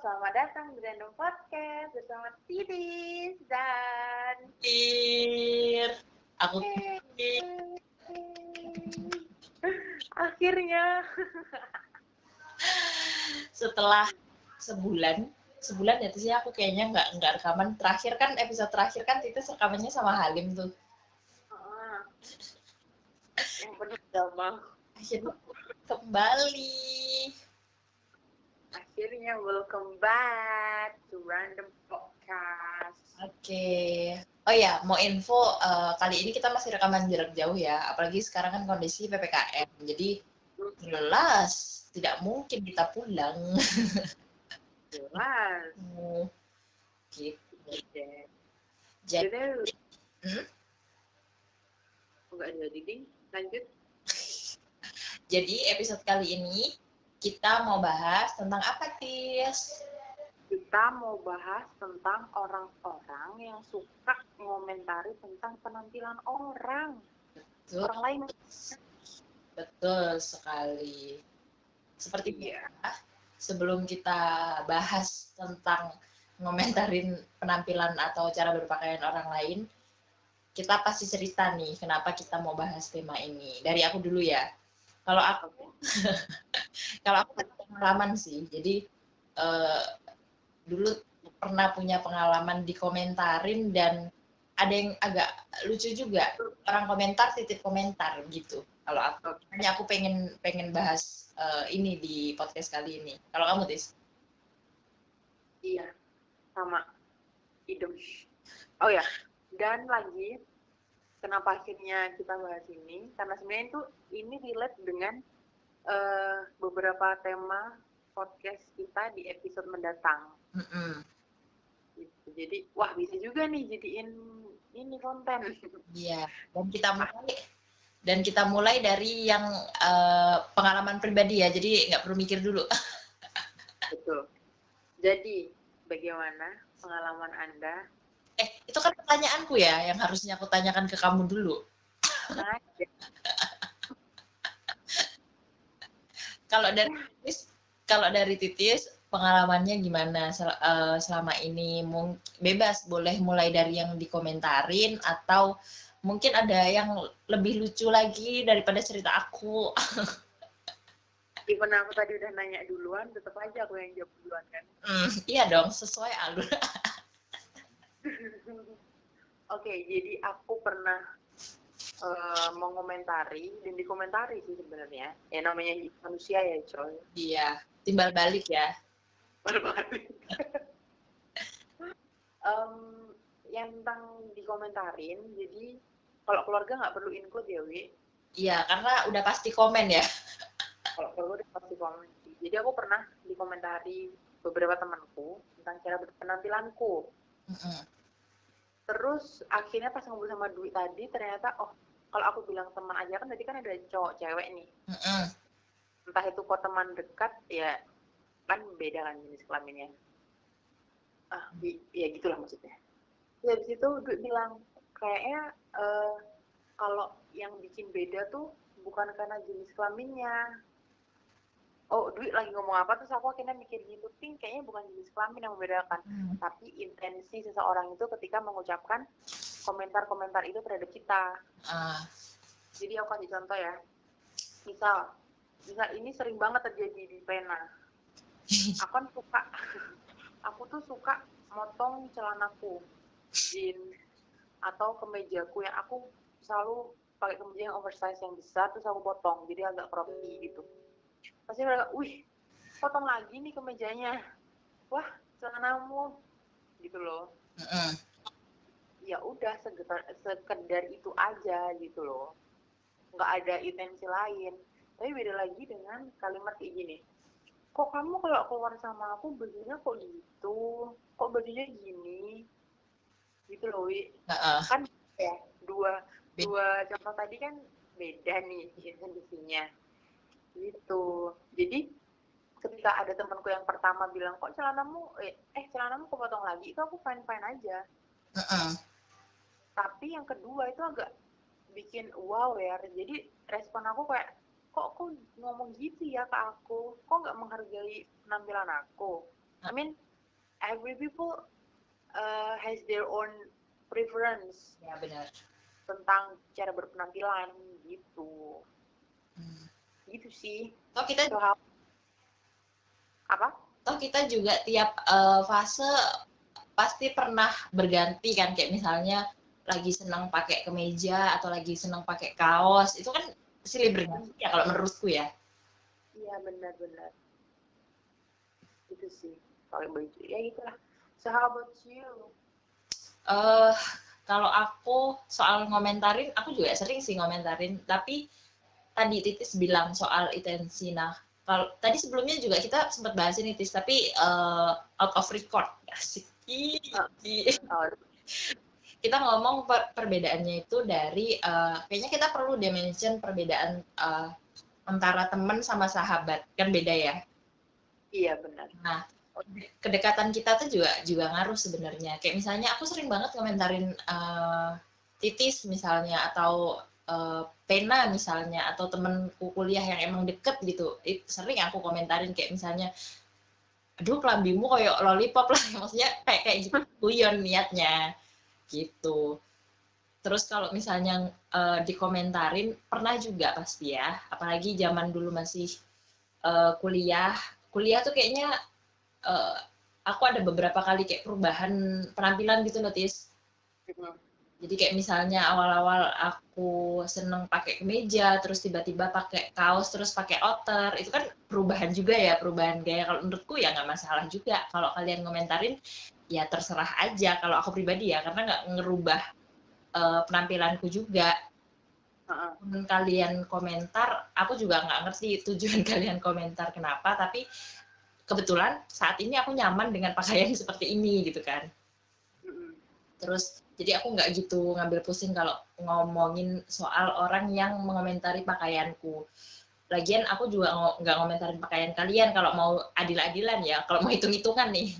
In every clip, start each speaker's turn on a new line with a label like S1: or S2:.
S1: selamat datang di Random Podcast bersama Titis dan
S2: Tir. Aku
S1: akhirnya.
S2: Setelah sebulan sebulan ya sih aku kayaknya nggak nggak rekaman. Terakhir kan episode terakhir kan itu rekamannya sama Halim tuh.
S1: Ah, yang penuh drama
S2: akhirnya kembali
S1: akhirnya welcome back to Random Podcast.
S2: Oke. Oh ya mau info eh, kali ini kita masih rekaman jarak jauh ya. Apalagi sekarang kan kondisi ppkm jadi jelas tidak mungkin kita pulang.
S1: Jelas.
S2: Gitu.
S1: Oke.
S2: jadi
S1: jadi
S2: Hmm?
S1: jadi ding? Lanjut.
S2: Jadi episode kali ini kita mau bahas tentang apa, Tis?
S1: kita mau bahas tentang orang-orang yang suka ngomentari tentang penampilan orang
S2: Betul,
S1: orang lain
S2: betul sekali. Seperti biasa, sebelum kita bahas tentang ngomentarin penampilan atau cara berpakaian orang lain, kita pasti cerita nih kenapa kita mau bahas tema ini. Dari aku dulu ya. Kalau aku kalau aku pengalaman sih. Jadi eh, dulu pernah punya pengalaman dikomentarin dan ada yang agak lucu juga. Orang komentar titip komentar gitu. Kalau aku makanya aku pengen pengen bahas eh, ini di podcast kali ini. Kalau kamu tis?
S1: Iya sama. Hidung oh ya dan lagi kenapa akhirnya kita bahas ini. Karena sebenarnya itu ini relate dengan eh, beberapa tema podcast kita di episode mendatang. Gitu. jadi wah bisa juga nih jadiin ini konten.
S2: Iya dan kita mulai dan kita mulai dari yang eh, pengalaman pribadi ya. Jadi nggak perlu mikir dulu.
S1: Betul. Jadi bagaimana pengalaman anda
S2: itu kan pertanyaanku ya yang harusnya aku tanyakan ke kamu dulu.
S1: Nah,
S2: kalau dari titis kalau dari titis pengalamannya gimana? Sel- eh, selama ini Mung- bebas boleh mulai dari yang dikomentarin atau mungkin ada yang lebih lucu lagi daripada cerita aku?
S1: Even aku tadi udah nanya duluan tetap aja aku yang jawab duluan kan?
S2: Hmm, iya dong sesuai alur
S1: Oke, jadi aku pernah eh, mengomentari dan dikomentari sih sebenarnya. Ya namanya manusia ya, coy.
S2: iya timbal balik ya
S1: Berbalik. Em, yang tentang dikomentarin, jadi kalau keluarga nggak perlu include ya, Wi.
S2: iya karena udah pasti komen ya
S1: Kalau keluarga udah pasti komen. sih. Jadi aku pernah dikomentari beberapa temanku tentang cara berpenampilanku.
S2: Mm-mm.
S1: Terus akhirnya pas ngobrol sama Dwi tadi ternyata oh kalau aku bilang teman aja kan tadi kan ada cowok cewek nih.
S2: Mm-mm.
S1: Entah itu kok teman dekat ya kan beda kan jenis kelaminnya. Ah, bi- ya gitulah maksudnya. Ya habis itu Dwi bilang kayaknya eh, kalau yang bikin beda tuh bukan karena jenis kelaminnya. Oh, Dwi lagi ngomong apa terus aku akhirnya mikir gitu, Ting, kayaknya bukan jenis kelamin yang membedakan
S2: Hmm.
S1: tapi intensi seseorang itu ketika mengucapkan komentar-komentar itu terhadap kita.
S2: Ah,
S1: Jadi aku kasih contoh ya. Misal, misal ini sering banget terjadi di pena. Aku kan suka, aku tuh suka motong celanaku, jeans atau kemejaku yang aku selalu pakai kemeja yang oversize yang besar terus aku potong jadi agak croppy gitu. Pasti mereka, wih, potong lagi nih kemejanya. Wah, celanamu gitu loh.
S2: Mm-mm.
S1: ya udah sekedar, sekedar itu aja gitu loh. Nggak ada intensi lain. Tapi beda lagi dengan kalimat kayak gini. Kok kamu kalau keluar sama aku bajunya kok gitu? Kok bajunya gini? Gitu loh wi.
S2: Heeh.
S1: kan ya dua dua contoh tadi kan beda nih intensinya gitu. Jadi ketika ada temanku yang pertama bilang kok celanamu eh, eh celanamu kepotong lagi? Itu aku fine fine aja.
S2: Mm-mm.
S1: tapi yang kedua itu agak bikin wow ya. Jadi respon aku kayak kok kok ngomong gitu ya ke aku? Kok nggak menghargai penampilan aku? I mean every people uh, has their own preference
S2: ya benar.
S1: tentang cara berpenampilan gitu. Gitu sih.
S2: Toh kita
S1: how, apa?
S2: Toh kita juga tiap uh, fase pasti pernah berganti kan. Kayak misalnya lagi senang pakai kemeja atau lagi senang pakai kaos. Itu kan silih berganti ya kalau menurutku ya.
S1: Iya benar-benar itu sih. Kalau baju ya gitulah so how about you?
S2: Uh, kalau aku soal ngomentarin aku juga sering sih ngomentarin. Tapi tadi Titis bilang soal intensi. Nah kalau tadi sebelumnya juga kita sempat bahas ini Titis tapi uh, out of record. Asik. Oh. kita ngomong per perbedaannya itu dari uh, kayaknya kita perlu dimension perbedaan uh, antara teman sama sahabat. Kan beda ya?
S1: Iya benar.
S2: Nah kedekatan kita tuh juga juga ngaruh sebenarnya. Kayak misalnya aku sering banget komentarin uh, titis misalnya atau uh, pena misalnya atau temenku kuliah yang emang deket gitu It, sering aku komentarin kayak misalnya aduh kelambimu kayak lollipop lah. Maksudnya kayak kayak gitu guyon niatnya gitu. Terus kalau misalnya uh, dikomentarin pernah juga pasti ya apalagi zaman dulu masih uh, kuliah. Kuliah tuh kayaknya uh, aku ada beberapa kali kayak perubahan penampilan gitu notis jadi kayak misalnya awal-awal aku seneng pakai kemeja terus tiba-tiba pakai kaos terus pakai outer itu kan perubahan juga ya perubahan gaya. Kalau menurutku ya nggak masalah juga. Kalau kalian komentarin ya terserah aja. Kalau aku pribadi ya karena nggak ngerubah uh, penampilanku juga. Uh kalian komentar aku juga nggak ngerti tujuan kalian komentar kenapa. Tapi kebetulan saat ini aku nyaman dengan pakaian seperti ini gitu kan. Terus jadi aku nggak gitu ngambil pusing kalau ngomongin soal orang yang mengomentari pakaianku. Lagian aku juga nggak ngomentarin pakaian kalian kalau mau adil-adilan ya kalau mau hitung-hitungan nih.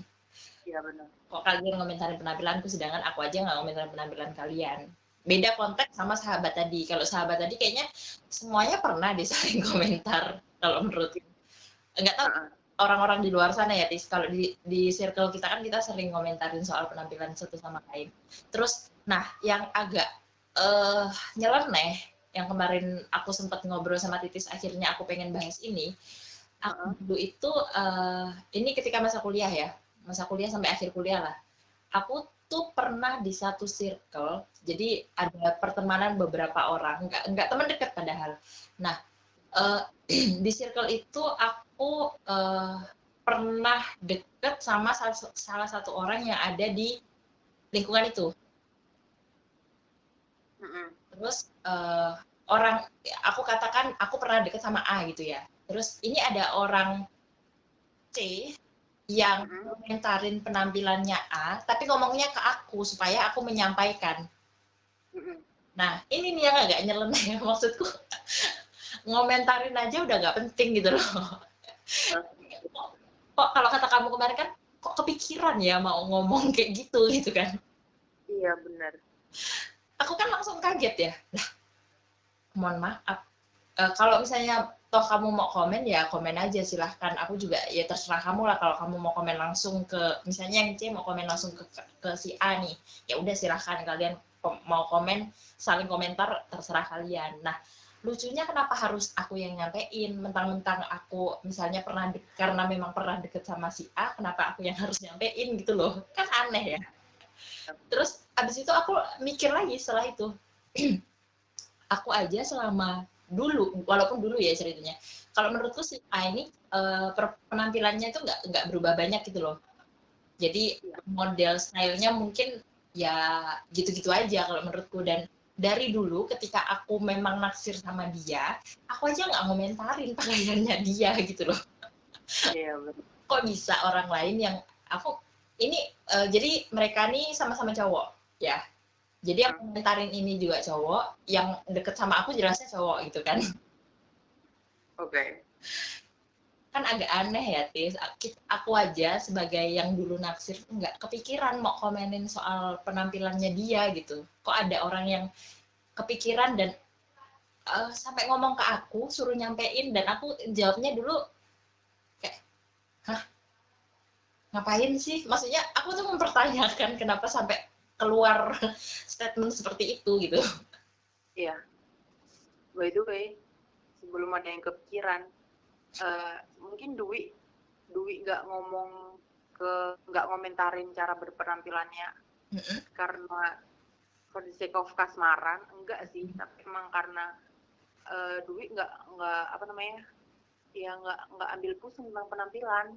S1: Iya benar.
S2: Kok kalian ngomentarin penampilanku sedangkan aku aja nggak ngomentarin penampilan kalian. Beda konteks sama sahabat tadi. Kalau sahabat tadi kayaknya semuanya pernah disaling komentar kalau menurut nggak tahu orang-orang di luar sana ya Tis kalau di di circle kita kan kita sering komentarin soal penampilan satu sama lain. Terus nah yang agak uh, nyeleneh yang kemarin aku sempat ngobrol sama Titis akhirnya aku pengen bahas ini aku dulu itu uh, ini ketika masa kuliah ya masa kuliah sampai akhir kuliah lah. Aku tuh pernah di satu circle jadi ada pertemanan beberapa orang nggak nggak teman dekat padahal. Nah uh, di circle itu aku uh, pernah deket sama salah satu orang yang ada di lingkungan itu. Terus uh, orang, aku katakan aku pernah deket sama A gitu ya. Terus ini ada orang C yang komentarin penampilannya A, tapi ngomongnya ke aku supaya aku menyampaikan. Nah, ini nih yang agak nyeleneh maksudku ngomentarin aja udah nggak penting gitu loh kok kalau kata kamu kemarin kan kok kepikiran ya mau ngomong kayak gitu gitu kan?
S1: Iya benar.
S2: Aku kan langsung kaget ya. Nah mohon maaf. E, kalau misalnya toh kamu mau komen ya komen aja silahkan. Aku juga ya terserah kamu lah. Kalau kamu mau komen langsung ke misalnya yang C mau komen langsung ke, ke, ke si A nih ya udah silahkan. Kalian mau komen saling komentar terserah kalian. Nah lucunya kenapa harus aku yang nyampein? Mentang-mentang aku misalnya pernah karena memang pernah deket sama si A kenapa aku yang harus nyampein gitu loh? Kan aneh ya. Terus abis itu aku mikir lagi setelah itu. Aku aja selama dulu walaupun dulu ya ceritanya. Kalau menurutku si A ini uh, penampilannya itu nggak nggak berubah banyak gitu loh. Jadi model stylenya mungkin ya gitu-gitu aja kalau menurutku. Dan dari dulu ketika aku memang naksir sama dia, aku aja nggak ngomentarin pakaiannya dia gitu loh.
S1: Iya,
S2: Kok bisa orang lain yang aku ini uh, jadi mereka nih sama-sama cowok ya. Jadi yang komentarin ini juga cowok, yang deket sama aku jelasnya cowok gitu kan.
S1: Oke. Okay.
S2: Kan agak aneh ya, Tis. Aku aja sebagai yang dulu naksir nggak kepikiran mau komenin soal penampilannya dia gitu. Kok ada orang yang kepikiran dan uh, sampai ngomong ke aku suruh nyampein dan aku jawabnya dulu kayak hah ngapain sih maksudnya aku tuh mempertanyakan kenapa sampai keluar statement seperti itu gitu
S1: iya by the way sebelum ada yang kepikiran uh, mungkin Dwi Dwi nggak ngomong ke nggak ngomentarin cara berpenampilannya. Mm -hmm. karena for the sake of kasmaran enggak sih. Tapi emang karena uh, Dwi nggak nggak apa namanya ya nggak nggak ambil pusing tentang penampilan.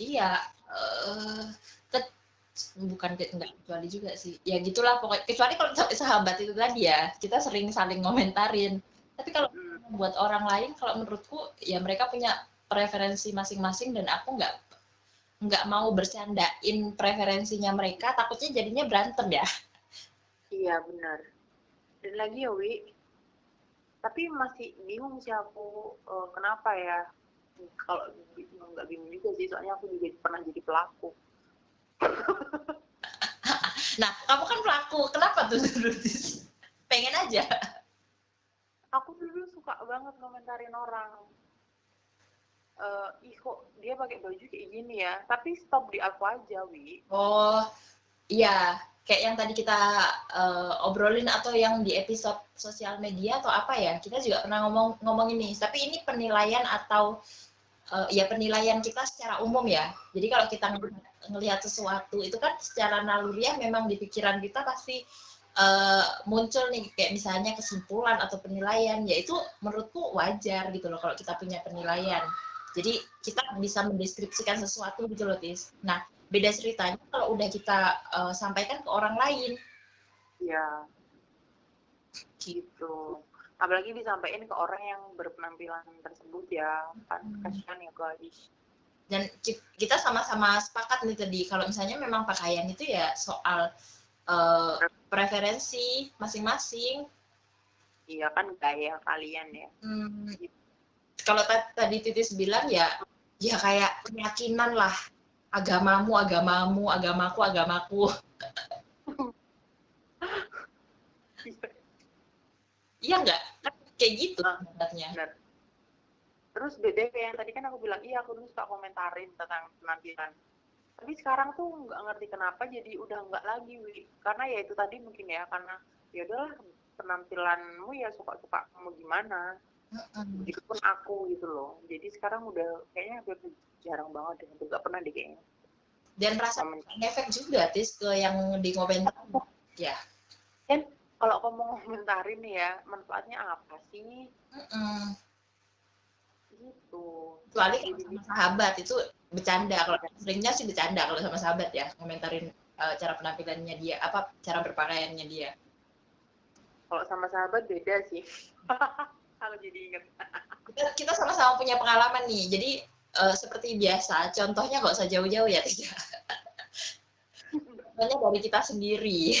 S2: Iya uh, bukan nggak kecuali juga sih. Ya gitulah pokoknya. Kecuali kalau sahabat itu tadi ya kita sering saling ngomentarin. Tapi kalau. Buat orang lain kalau menurutku ya mereka punya preferensi masing-masing dan aku nggak nggak mau bercandain preferensinya mereka takutnya jadinya berantem ya.
S1: Iya benar. Dan lagi ya Wi. Tapi masih bingung sih aku uh, kenapa ya? Kalau nggak bingung juga sih soalnya aku juga pernah jadi pelaku.
S2: Nah kamu kan pelaku kenapa tuh? Pengen aja
S1: suka banget komentarin orang. Uh, ih kok dia pakai baju kayak gini ya? Tapi stop di aku aja wi.
S2: Oh iya. Kayak yang tadi kita uh, obrolin atau yang di episode sosial media atau apa ya? Kita juga pernah ngomong ngomong ini. Tapi ini penilaian atau uh, ya penilaian kita secara umum ya. Jadi kalau kita ngelihat sesuatu itu kan secara naluriah memang di pikiran kita pasti uh, muncul nih kayak misalnya kesimpulan atau penilaian ya itu menurutku wajar gitu loh kalau kita punya penilaian jadi kita bisa mendeskripsikan sesuatu gitu loh, Tis. Nah, beda ceritanya kalau udah kita uh, sampaikan ke orang lain.
S1: Iya. Gitu. Apalagi disampaikan ke orang yang berpenampilan tersebut ya, kan hmm. kasihan ya guys.
S2: Dan kita sama-sama sepakat nih tadi kalau misalnya memang pakaian itu ya soal uh, preferensi masing-masing.
S1: Iya kan gaya kalian ya. Hmm.
S2: Kalau tadi Titis bilang ya ya kayak keyakinan lah agamamu agamamu agamaku agamaku iya enggak kayak gitu
S1: sebenarnya terus beda yang tadi kan aku bilang iya aku dulu suka komentarin tentang penampilan tapi sekarang tuh nggak ngerti kenapa jadi udah nggak lagi wi. Karena ya itu tadi mungkin ya karena ya udahlah penampilanmu ya suka-suka mau gimana. Begitu pun aku gitu loh. Jadi sekarang udah kayaknya hampir jarang banget deh hampir gak pernah deh kayaknya.
S2: Dan rasa efek juga tis ke yang di komentar ya.
S1: Kan kalau kamu ngomentarin nih ya manfaatnya apa sih? Mm -mm.
S2: gitu. Kecuali sama sahabat itu bercanda kalau seringnya sih bercanda kalau sama sahabat ya komentarin uh, cara penampilannya dia apa cara berpakaiannya dia.
S1: Kalau sama sahabat beda sih. Kalau jadi inget
S2: kita, kita sama-sama punya pengalaman nih. Jadi uh, seperti biasa contohnya nggak usah jauh-jauh ya tidak contohnya dari kita sendiri.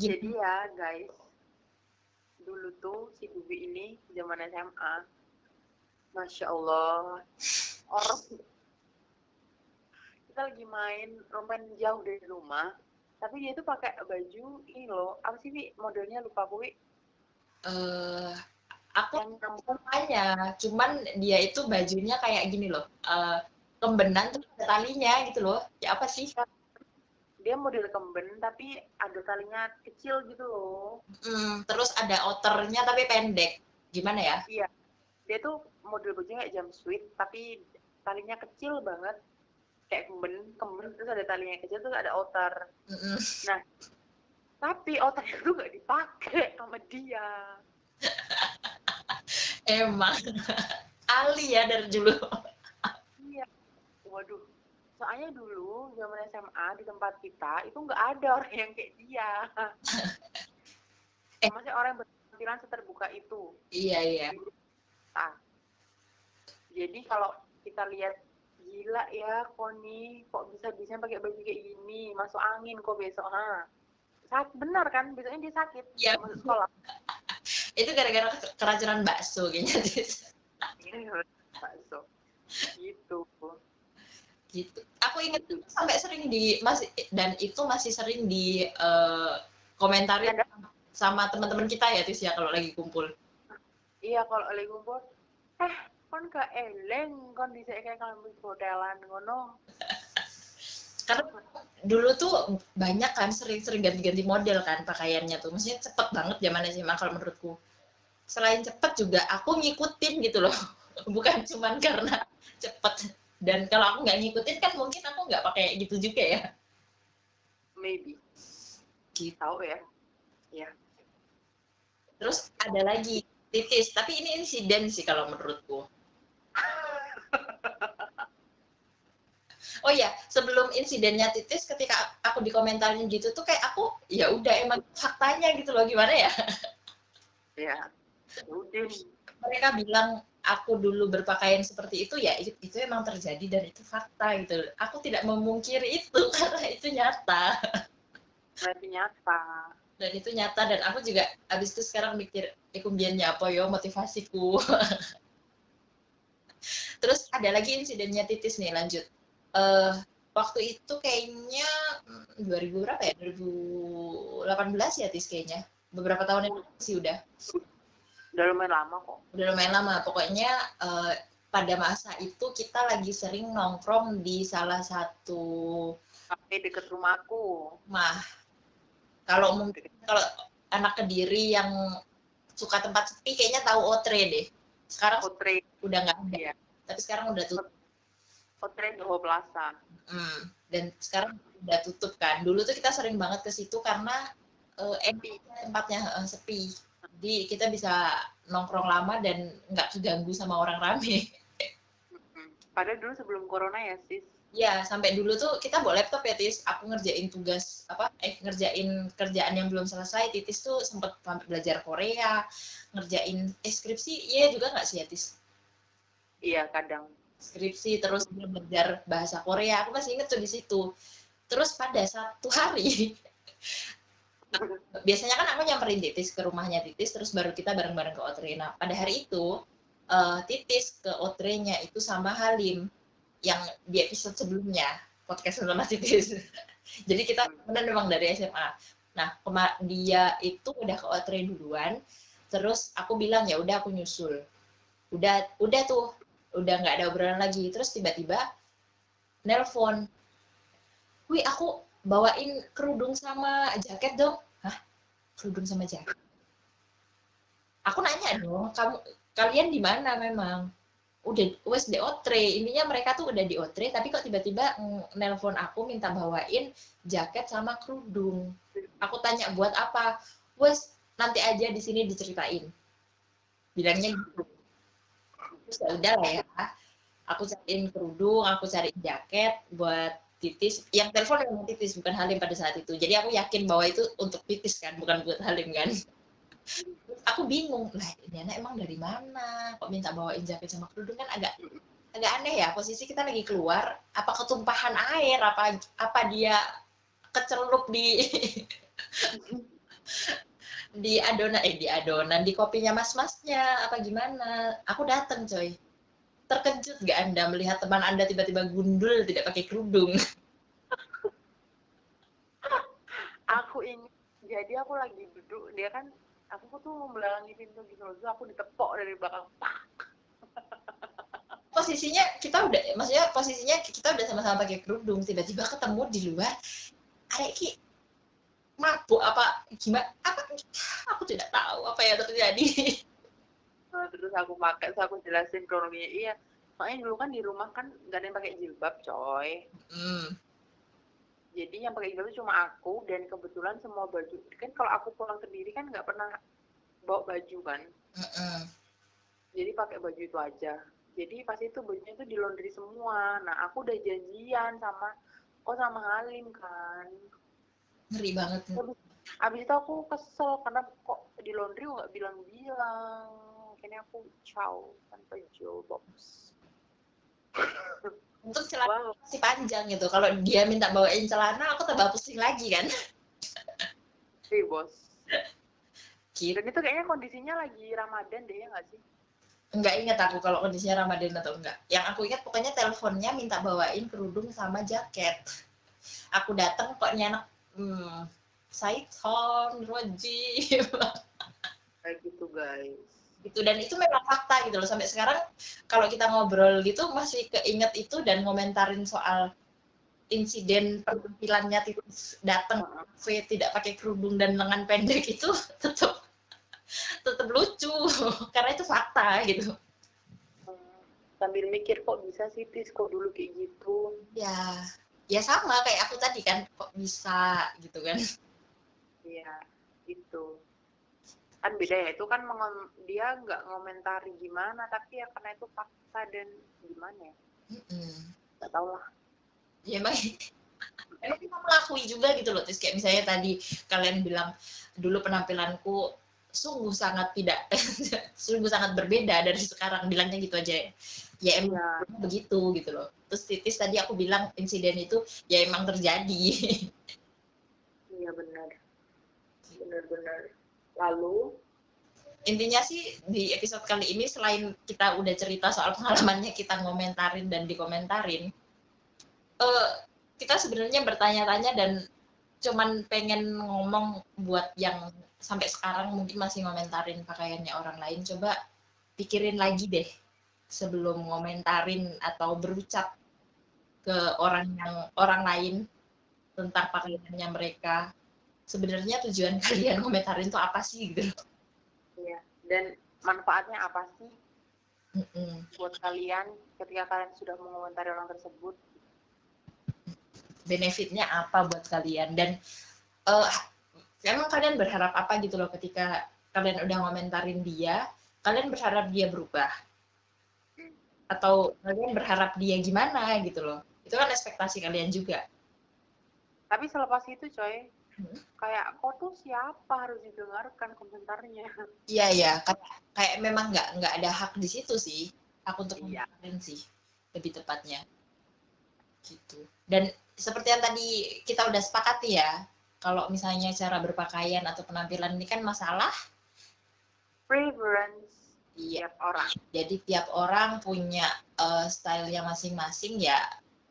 S1: Jadi ya guys dulu tuh si Bubi ini zaman SMA Masya Allah. Orang kita lagi main roman jauh dari rumah tapi dia tuh pakai baju ini loh. Apa sih Wi modelnya lupa
S2: eh uh, aku yang namanya cuman dia itu bajunya kayak gini loh. Uh, kembenan tuh ada talinya gitu loh. Ya apa sih?
S1: Dia model kemben tapi ada talinya kecil gitu loh.
S2: Mm, terus ada outernya tapi pendek. Gimana ya?
S1: Iya dia tuh model bajunya kayak jumpsuit tapi talinya kecil banget. Kayak kemben kemben terus ada talinya kecil terus ada outer. Mm-hmm. nah tapi outer itu gak dipakai sama dia.
S2: Emang. Ali ya dari dulu.
S1: Iya. Waduh. Soalnya dulu zaman SMA di tempat kita itu nggak ada orang yang kayak dia. Eh. maksudnya orang yang berpenampilan seterbuka itu.
S2: Iya iya
S1: nah, jadi kalau kita lihat gila ya Koni kok bisa bisa pakai baju kayak gini masuk angin kok besok ha. Sakit benar kan? Besoknya dia sakit
S2: ya. masuk sekolah. Itu gara-gara keracunan bakso kayaknya
S1: iya, bakso. Gitu.
S2: Gitu. Aku inget sampai sering di masih dan itu masih sering di uh, komentarin Ada? sama teman-teman kita ya Tis ya kalau lagi kumpul
S1: iya kalau lagi kumpul eh kan gak eleng kondisi kayak kalian hotelan ngono.
S2: Karena dulu tuh banyak kan sering-sering ganti-ganti model kan pakaiannya tuh. Maksudnya cepet banget zaman SMA kalau menurutku. Selain cepet juga aku ngikutin gitu loh. Bukan cuman karena cepet. Dan kalau aku nggak ngikutin kan mungkin aku nggak pakai gitu juga ya.
S1: Maybe.
S2: Gitu.
S1: Tahu ya. Ya
S2: terus ada lagi titis tapi ini insiden sih kalau menurutku. Oh ya sebelum insidennya titis ketika aku dikomentarin gitu tuh kayak aku ya udah emang faktanya gitu loh gimana ya?
S1: Ya udah
S2: mereka bilang aku dulu berpakaian seperti itu ya itu, itu emang terjadi dan itu fakta gitu. Aku tidak memungkiri itu karena itu nyata.
S1: Berarti nyata
S2: dan itu nyata dan aku juga abis itu sekarang mikir ikumbiannya apa yo motivasiku. Terus ada lagi insidennya titis nih lanjut. Uh, waktu itu kayaknya 2000 hmm, berapa ya? 2018 ya tis kayaknya. Beberapa tahun ini sih udah.
S1: Udah lumayan lama kok.
S2: Udah lumayan lama. Pokoknya uh, pada masa itu kita lagi sering nongkrong di salah satu
S1: kafe deket rumahku.
S2: Mah kalau mungkin kalau anak kediri yang suka tempat sepi kayaknya tahu otre deh sekarang
S1: otre
S2: udah nggak ada ya tapi sekarang udah tutup
S1: Hotel Doho Plaza.
S2: Hmm, dan sekarang udah tutup kan. Dulu tuh kita sering banget ke situ karena uh, tempatnya uh, sepi. Jadi kita bisa nongkrong lama dan nggak keganggu sama orang rame.
S1: Padahal dulu sebelum corona ya sis.
S2: Ya, sampai dulu tuh kita bawa laptop ya, Tis. Aku ngerjain tugas, apa, eh, ngerjain kerjaan yang belum selesai. Titis tuh sempet belajar Korea, ngerjain eh, skripsi, iya juga nggak sih ya, Tis?
S1: Iya, kadang
S2: skripsi terus belajar bahasa Korea aku masih inget tuh di situ terus pada satu hari biasanya kan aku nyamperin Titis ke rumahnya Titis terus baru kita bareng-bareng ke Otre nah pada hari itu uh, Titis ke Otrenya itu sama Halim yang di episode sebelumnya podcast sama Titis. Jadi kita benar memang dari SMA nah dia itu udah ke Otre duluan terus aku bilang ya udah aku nyusul. Udah udah tuh udah nggak ada obrolan lagi. Terus tiba-tiba nelpon wih aku bawain kerudung sama jaket dong. Hah? Kerudung sama jaket? Aku nanya dong kamu kalian di mana memang? Udah wes di otre intinya mereka tuh udah di otre tapi kok tiba-tiba nelpon aku minta bawain jaket sama kerudung. Aku tanya buat apa? Wes nanti aja di sini diceritain. Bilangnya gitu. Terus ya udah lah ya. Aku cariin kerudung aku cari jaket buat titis. Yang telepon memang titis bukan Halim pada saat itu. Jadi aku yakin bahwa itu untuk titis kan bukan buat Halim kan aku bingung lah ini anak emang dari mana? Kok minta bawain jaket sama kerudung? Kan agak agak aneh ya posisi kita lagi keluar apa ketumpahan air? Apa apa dia kecelup di di adonan eh di adonan di kopinya mas-masnya? Apa gimana? Aku dateng coy. Terkejut gak anda melihat teman anda tiba-tiba gundul tidak pakai kerudung?
S1: Aku ini jadi aku lagi duduk dia kan aku tuh membelakangi pintu gitu loh. Aku ditepok dari belakang.
S2: Posisinya kita udah maksudnya posisinya kita udah sama-sama pakai kerudung. Tiba-tiba ketemu di luar. Ada ki mabuk apa gimana? Apa aku tidak tahu apa yang terjadi.
S1: Terus aku pakai terus aku jelasin kronologinya. Iya soalnya dulu kan di rumah kan gak ada yang pakai jilbab coy. Mm. Jadi yang pakai jilbab itu cuma aku dan kebetulan semua baju. Kan kalau aku pulang sendiri kan nggak pernah bawa baju kan? Mm -mm. jadi pakai baju itu aja. Jadi pas itu bajunya itu di laundry semua. Nah aku udah janjian sama kok sama Halim kan.
S2: Ngeri banget
S1: abis, abis itu aku kesel karena kok di laundry nggak bilang-bilang. Akhirnya aku ciao tanpa jawab
S2: untuk celana wow. masih panjang gitu kalau dia minta bawain celana aku tambah pusing lagi kan
S1: sih bos gitu. dan itu kayaknya kondisinya lagi Ramadan deh ya nggak sih
S2: Enggak ingat aku kalau kondisinya Ramadan atau enggak. Yang aku ingat pokoknya teleponnya minta bawain kerudung sama jaket. Aku datang kok nyanak hmm, Saiton, Rojim.
S1: Kayak gitu guys.
S2: Gitu. Dan itu memang fakta gitu loh. Sampai sekarang kalau kita ngobrol gitu masih keinget itu dan ngomentarin soal insiden penampilannya titis datang V tidak pakai kerudung dan lengan pendek itu tetap tetap lucu. Karena itu fakta gitu.
S1: Sambil mikir kok bisa sih tis kok dulu kayak gitu?
S2: Ya ya sama kayak aku tadi kan kok bisa gitu kan.
S1: Iya itu kan beda ya itu kan dia nggak ngomentari gimana tapi ya karena itu fakta dan gimana ya? Nggak tahu lah.
S2: Ya emang emang kita mengakui juga gitu loh terus kayak misalnya tadi kalian bilang dulu penampilanku sungguh sangat tidak sungguh sangat berbeda dari sekarang. Bilangnya gitu aja ya. Ya emang ya. begitu gitu loh. Terus titis tadi aku bilang insiden itu ya emang terjadi.
S1: Iya benar. Benar-benar lalu?
S2: Intinya sih di episode kali ini selain kita udah cerita soal pengalamannya kita ngomentarin dan dikomentarin uh, kita sebenarnya bertanya-tanya dan cuman pengen ngomong buat yang sampai sekarang mungkin masih ngomentarin pakaiannya orang lain. Coba pikirin lagi deh sebelum ngomentarin atau berucap ke orang yang orang lain tentang pakaiannya mereka sebenarnya tujuan kalian komentarin itu apa sih gitu.
S1: Iya dan manfaatnya apa sih? Mm -mm. buat kalian ketika kalian sudah mengomentari orang tersebut?
S2: Benefitnya apa buat kalian? Dan uh, emang kalian berharap apa gitu loh ketika kalian udah ngomentarin dia kalian berharap dia berubah? Atau kalian berharap dia gimana gitu loh? Itu kan ekspektasi kalian juga.
S1: Tapi selepas itu coy kayak kok tuh siapa? harus didengarkan komentarnya.
S2: Iya iya. Kayak memang nggak nggak ada hak di situ sih. Aku untuk iya. sih lebih tepatnya. Gitu. Dan seperti yang tadi kita udah sepakati ya kalau misalnya cara berpakaian atau penampilan ini kan masalah.
S1: Preference iya. tiap orang.
S2: Jadi tiap orang punya uh, style yang masing-masing ya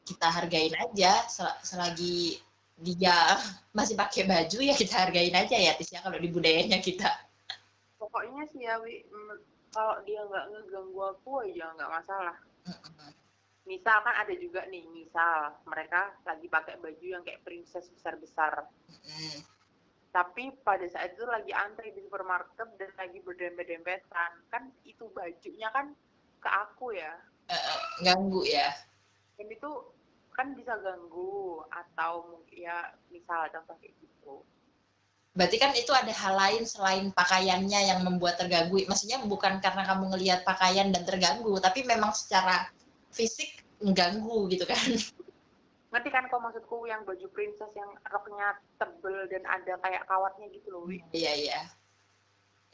S2: kita hargain aja selagi dia masih pakai baju ya kita hargain aja ya Tis ya kalau di budayanya kita.
S1: Pokoknya sih ya Wi kalau dia nggak ngeganggu aku aja nggak masalah. Misal kan ada juga nih misal mereka lagi pakai baju yang kayak princess besar besar tapi pada saat itu lagi antri di supermarket dan lagi berdempet-dempetan kan itu bajunya kan ke aku ya.
S2: Uh, ganggu ya.
S1: Dan itu kan bisa ganggu atau ya misal contoh kayak gitu.
S2: Berarti kan itu ada hal lain selain pakaiannya yang membuat terganggu. Maksudnya bukan karena kamu ngelihat pakaian dan terganggu tapi memang secara fisik mengganggu gitu kan.
S1: Ngerti kan kok maksudku yang baju princess yang roknya tebel dan ada kayak kawatnya gitu loh
S2: iya iya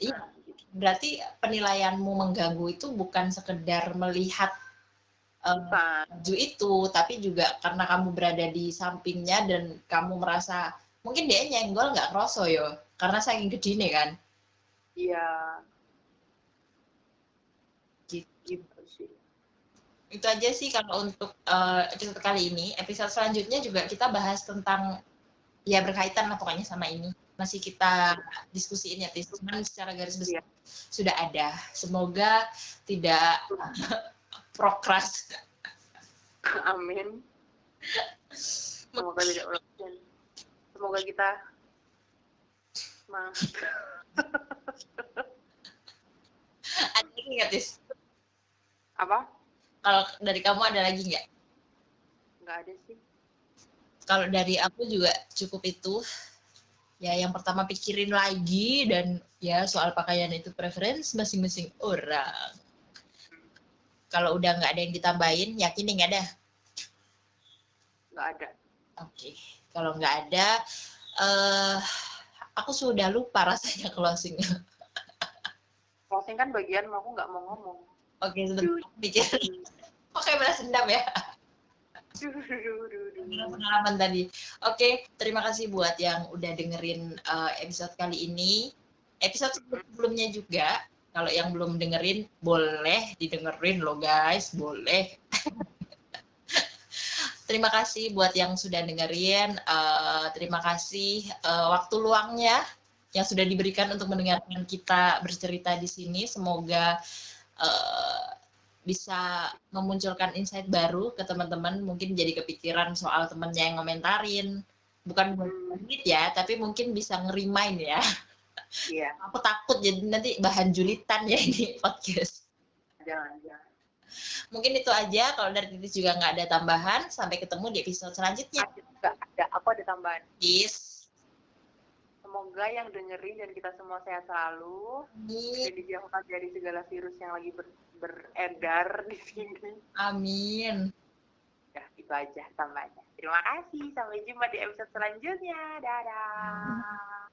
S2: iya. Nah, gitu. berarti penilaianmu mengganggu itu bukan sekedar melihat baju itu tapi juga karena kamu berada di sampingnya dan kamu merasa mungkin dia nyenggol nggak kroso yo karena saking gede nih kan?
S1: Iya.
S2: Gitu, gitu sih. Itu aja sih kalau untuk uh, episode kali ini. Episode selanjutnya juga kita bahas tentang ya berkaitan lah pokoknya sama ini. Masih kita diskusiin ya cuman secara garis besar ya. sudah ada. Semoga tidak prokras
S1: amin. Semoga tidak ulang. Semoga kita semangat
S2: ada lagi nggak tis?
S1: Apa?
S2: Kalau dari kamu ada lagi nggak?
S1: Nggak ada sih.
S2: Kalau dari aku juga cukup itu. Ya yang pertama pikirin lagi dan ya soal pakaian itu preferensi masing-masing orang kalau udah nggak ada yang ditambahin, yakin nggak ada?
S1: Nggak ada.
S2: Oke, okay. kalau nggak ada, uh, aku sudah lupa rasanya closing.
S1: closing kan bagian aku nggak mau ngomong.
S2: Oke, okay, sebentar pikir. Oke, balas dendam ya. pengalaman tadi. Oke, okay, terima kasih buat yang udah dengerin uh, episode kali ini. Episode sebelumnya juga kalau yang belum dengerin, boleh didengerin loh guys, boleh. terima kasih buat yang sudah dengerin. Uh, terima kasih uh, waktu luangnya yang sudah diberikan untuk mendengarkan kita bercerita di sini. Semoga uh, bisa memunculkan insight baru ke teman-teman. Mungkin jadi kepikiran soal temennya yang ngomentarin. Bukan duit ya, tapi mungkin bisa ngerimain ya.
S1: Iya.
S2: Aku takut jadi nanti bahan julitan ya ini podcast.
S1: Jangan, jangan.
S2: Mungkin itu aja. Kalau dari Titis juga nggak ada tambahan. Sampai ketemu di episode selanjutnya.
S1: Nggak ada. Aku ada tambahan.
S2: Yes.
S1: Semoga yang dengerin dan kita semua sehat selalu.
S2: Amin.
S1: Dan dijauhkan dari segala virus yang lagi ber beredar di sini.
S2: Amin.
S1: Ya, itu aja tambahnya. Terima kasih. Sampai jumpa di episode selanjutnya. Dadah.